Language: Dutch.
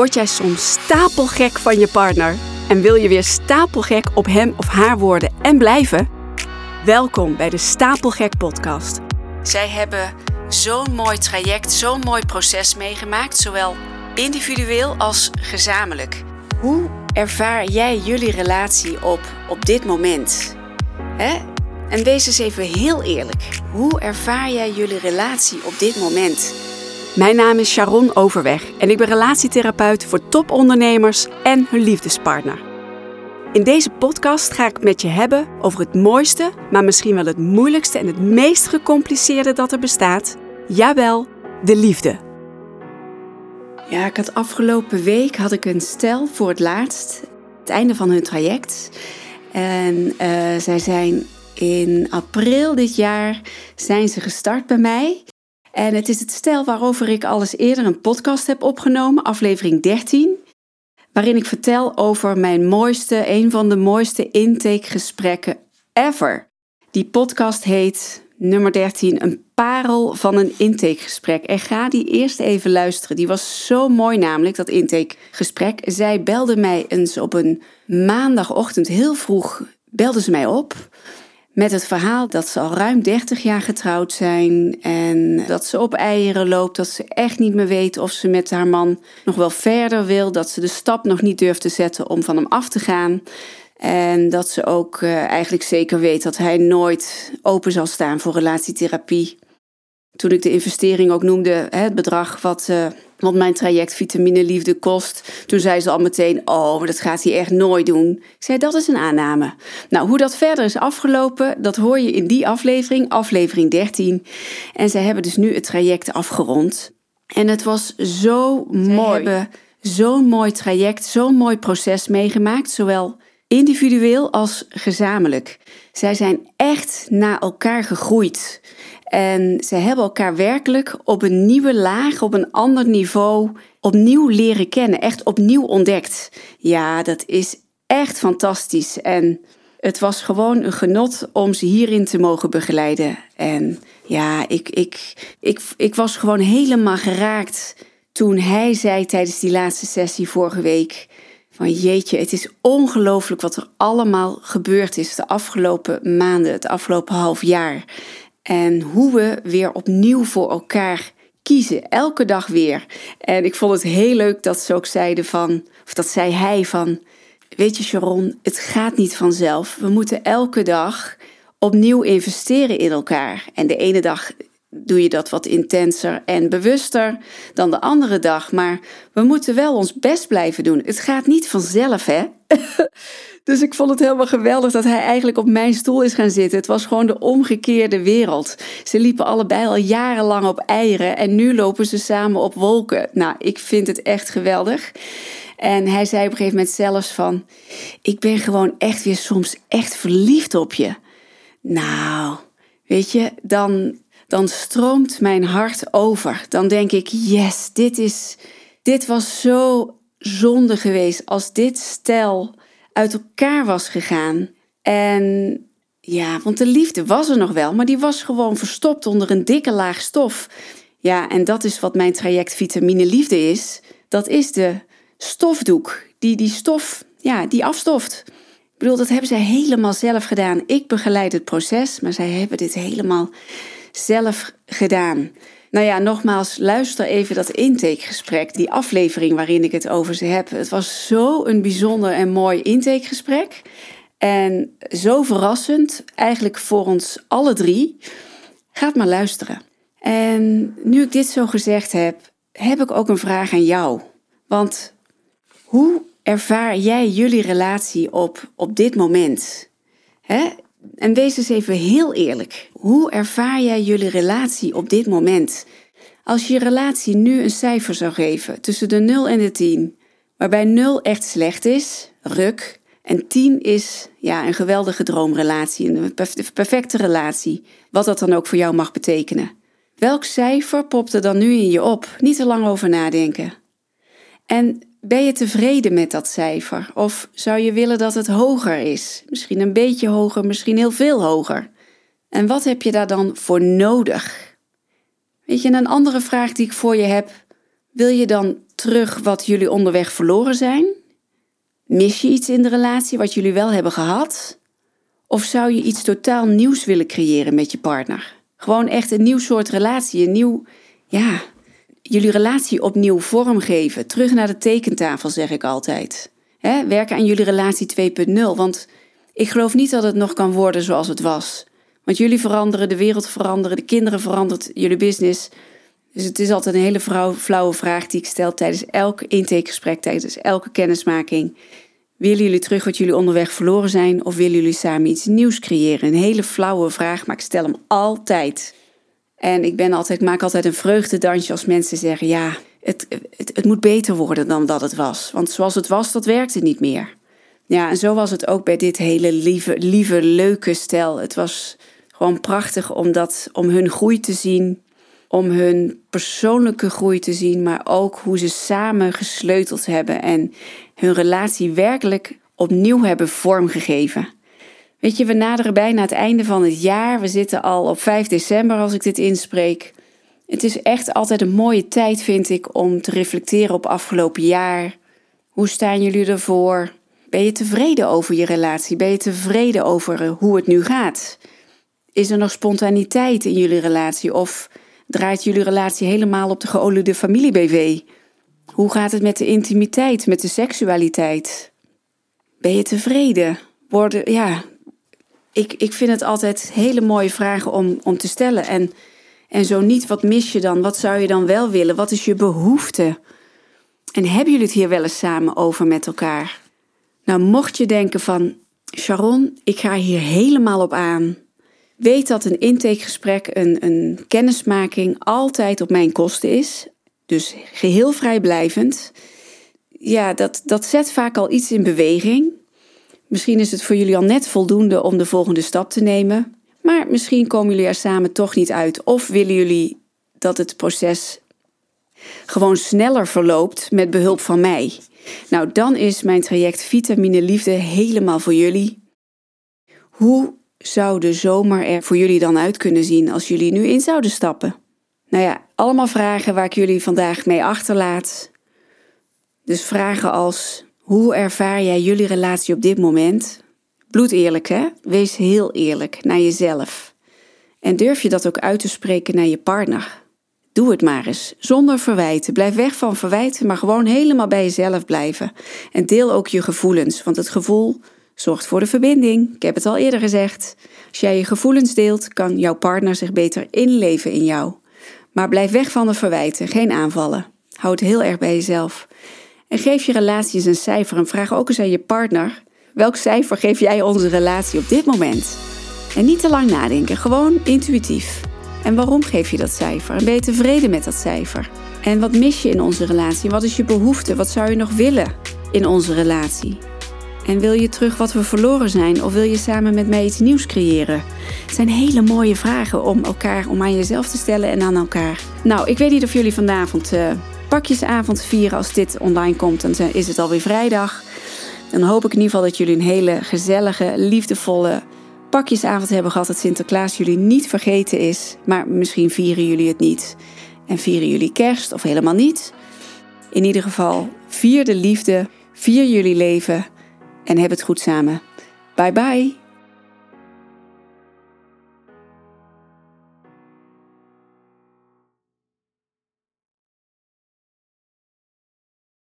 Word jij soms stapelgek van je partner en wil je weer stapelgek op hem of haar worden en blijven? Welkom bij de Stapelgek Podcast. Zij hebben zo'n mooi traject, zo'n mooi proces meegemaakt, zowel individueel als gezamenlijk. Hoe ervaar jij jullie relatie op op dit moment? Hè? En wees eens even heel eerlijk. Hoe ervaar jij jullie relatie op dit moment? Mijn naam is Sharon Overweg en ik ben relatietherapeut voor topondernemers en hun liefdespartner. In deze podcast ga ik met je hebben over het mooiste, maar misschien wel het moeilijkste en het meest gecompliceerde dat er bestaat. Jawel, de liefde. Ja, ik had afgelopen week had ik een stel voor het laatst, het einde van hun traject. En uh, zij zijn in april dit jaar zijn ze gestart bij mij. En het is het stel waarover ik al eens eerder een podcast heb opgenomen, aflevering 13. Waarin ik vertel over mijn mooiste, een van de mooiste intakegesprekken ever. Die podcast heet nummer 13, een parel van een intakegesprek. En ga die eerst even luisteren. Die was zo mooi namelijk, dat intakegesprek. Zij belde mij eens op een maandagochtend heel vroeg, belde ze mij op met het verhaal dat ze al ruim 30 jaar getrouwd zijn en dat ze op eieren loopt, dat ze echt niet meer weet of ze met haar man nog wel verder wil, dat ze de stap nog niet durft te zetten om van hem af te gaan. En dat ze ook uh, eigenlijk zeker weet dat hij nooit open zal staan voor relatietherapie. Toen ik de investering ook noemde, het bedrag wat, uh, wat mijn traject Vitamine Liefde kost, toen zei ze al meteen: Oh, maar dat gaat hij echt nooit doen. Ik zei: Dat is een aanname. Nou, hoe dat verder is afgelopen, dat hoor je in die aflevering, aflevering 13. En ze hebben dus nu het traject afgerond. En het was zo mooi. Ze hebben zo'n mooi traject, zo'n mooi proces meegemaakt, zowel individueel als gezamenlijk. Zij zijn echt naar elkaar gegroeid. En ze hebben elkaar werkelijk op een nieuwe laag, op een ander niveau, opnieuw leren kennen. Echt opnieuw ontdekt. Ja, dat is echt fantastisch. En het was gewoon een genot om ze hierin te mogen begeleiden. En ja, ik, ik, ik, ik was gewoon helemaal geraakt toen hij zei tijdens die laatste sessie vorige week. Van jeetje, het is ongelooflijk wat er allemaal gebeurd is de afgelopen maanden, het afgelopen half jaar. En hoe we weer opnieuw voor elkaar kiezen, elke dag weer. En ik vond het heel leuk dat ze ook zeiden van, of dat zei hij van, weet je Sharon, het gaat niet vanzelf. We moeten elke dag opnieuw investeren in elkaar. En de ene dag doe je dat wat intenser en bewuster dan de andere dag. Maar we moeten wel ons best blijven doen. Het gaat niet vanzelf, hè? dus ik vond het helemaal geweldig dat hij eigenlijk op mijn stoel is gaan zitten. Het was gewoon de omgekeerde wereld. Ze liepen allebei al jarenlang op eieren en nu lopen ze samen op wolken. Nou, ik vind het echt geweldig. En hij zei op een gegeven moment zelfs van... Ik ben gewoon echt weer soms echt verliefd op je. Nou, weet je, dan dan stroomt mijn hart over. Dan denk ik, yes, dit, is, dit was zo zonde geweest als dit stel uit elkaar was gegaan. En ja, want de liefde was er nog wel, maar die was gewoon verstopt onder een dikke laag stof. Ja, en dat is wat mijn traject Vitamine Liefde is. Dat is de stofdoek die die stof, ja, die afstoft. Ik bedoel, dat hebben zij helemaal zelf gedaan. Ik begeleid het proces, maar zij hebben dit helemaal zelf gedaan. Nou ja, nogmaals, luister even dat intakegesprek, die aflevering waarin ik het over ze heb. Het was zo een bijzonder en mooi intakegesprek. En zo verrassend, eigenlijk voor ons alle drie. Gaat maar luisteren. En nu ik dit zo gezegd heb, heb ik ook een vraag aan jou. Want hoe ervaar jij jullie relatie op, op dit moment? Hè? En wees eens even heel eerlijk. Hoe ervaar jij jullie relatie op dit moment? Als je je relatie nu een cijfer zou geven tussen de 0 en de 10, waarbij 0 echt slecht is, ruk, en 10 is ja, een geweldige droomrelatie, een perfecte relatie, wat dat dan ook voor jou mag betekenen. Welk cijfer popt er dan nu in je op? Niet te lang over nadenken. En ben je tevreden met dat cijfer? Of zou je willen dat het hoger is? Misschien een beetje hoger, misschien heel veel hoger. En wat heb je daar dan voor nodig? Weet je, een andere vraag die ik voor je heb: wil je dan terug wat jullie onderweg verloren zijn? Mis je iets in de relatie wat jullie wel hebben gehad? Of zou je iets totaal nieuws willen creëren met je partner? Gewoon echt een nieuw soort relatie, een nieuw, ja, jullie relatie opnieuw vormgeven. Terug naar de tekentafel, zeg ik altijd. He, werken aan jullie relatie 2.0, want ik geloof niet dat het nog kan worden zoals het was. Want jullie veranderen, de wereld veranderen, de kinderen verandert, jullie business. Dus het is altijd een hele flauwe vraag die ik stel tijdens elk intakegesprek, tijdens elke kennismaking. Willen jullie terug wat jullie onderweg verloren zijn of willen jullie samen iets nieuws creëren? Een hele flauwe vraag, maar ik stel hem altijd. En ik ben altijd, maak altijd een vreugdedansje als mensen zeggen: ja, het, het, het moet beter worden dan dat het was. Want zoals het was, dat werkte niet meer. Ja, en zo was het ook bij dit hele lieve, lieve, leuke stel. Het was gewoon prachtig om, dat, om hun groei te zien, om hun persoonlijke groei te zien, maar ook hoe ze samen gesleuteld hebben en hun relatie werkelijk opnieuw hebben vormgegeven. Weet je, we naderen bijna het einde van het jaar. We zitten al op 5 december als ik dit inspreek. Het is echt altijd een mooie tijd, vind ik, om te reflecteren op afgelopen jaar. Hoe staan jullie ervoor? Ben je tevreden over je relatie? Ben je tevreden over eh, hoe het nu gaat? Is er nog spontaniteit in jullie relatie? Of draait jullie relatie helemaal op de geoliede familie-BV? Hoe gaat het met de intimiteit, met de seksualiteit? Ben je tevreden? Worden, ja, ik, ik vind het altijd hele mooie vragen om, om te stellen. En, en zo niet, wat mis je dan? Wat zou je dan wel willen? Wat is je behoefte? En hebben jullie het hier wel eens samen over met elkaar? Nou, mocht je denken van, Sharon, ik ga hier helemaal op aan. Weet dat een intakegesprek, een, een kennismaking altijd op mijn kosten is. Dus geheel vrijblijvend. Ja, dat, dat zet vaak al iets in beweging. Misschien is het voor jullie al net voldoende om de volgende stap te nemen. Maar misschien komen jullie er samen toch niet uit. Of willen jullie dat het proces gewoon sneller verloopt met behulp van mij. Nou, dan is mijn traject Vitamine Liefde helemaal voor jullie. Hoe zou de zomer er voor jullie dan uit kunnen zien als jullie nu in zouden stappen? Nou ja, allemaal vragen waar ik jullie vandaag mee achterlaat. Dus vragen als: hoe ervaar jij jullie relatie op dit moment? Bloed eerlijk, hè? Wees heel eerlijk naar jezelf. En durf je dat ook uit te spreken naar je partner? Doe het maar eens, zonder verwijten. Blijf weg van verwijten, maar gewoon helemaal bij jezelf blijven. En deel ook je gevoelens, want het gevoel zorgt voor de verbinding. Ik heb het al eerder gezegd. Als jij je gevoelens deelt, kan jouw partner zich beter inleven in jou. Maar blijf weg van de verwijten, geen aanvallen. Houd heel erg bij jezelf. En geef je relatie eens een cijfer en vraag ook eens aan je partner: welk cijfer geef jij onze relatie op dit moment? En niet te lang nadenken, gewoon intuïtief. En waarom geef je dat cijfer? En ben je tevreden met dat cijfer? En wat mis je in onze relatie? Wat is je behoefte? Wat zou je nog willen in onze relatie? En wil je terug wat we verloren zijn? Of wil je samen met mij iets nieuws creëren? Het zijn hele mooie vragen om elkaar, om aan jezelf te stellen en aan elkaar. Nou, ik weet niet of jullie vanavond uh, pakjesavond vieren. Als dit online komt, dan is het alweer vrijdag. Dan hoop ik in ieder geval dat jullie een hele gezellige, liefdevolle pakjesavond hebben gehad. Dat Sinterklaas jullie niet vergeten is. Maar misschien vieren jullie het niet. En vieren jullie kerst of helemaal niet. In ieder geval, vier de liefde, vier jullie leven en heb het goed samen. Bye bye.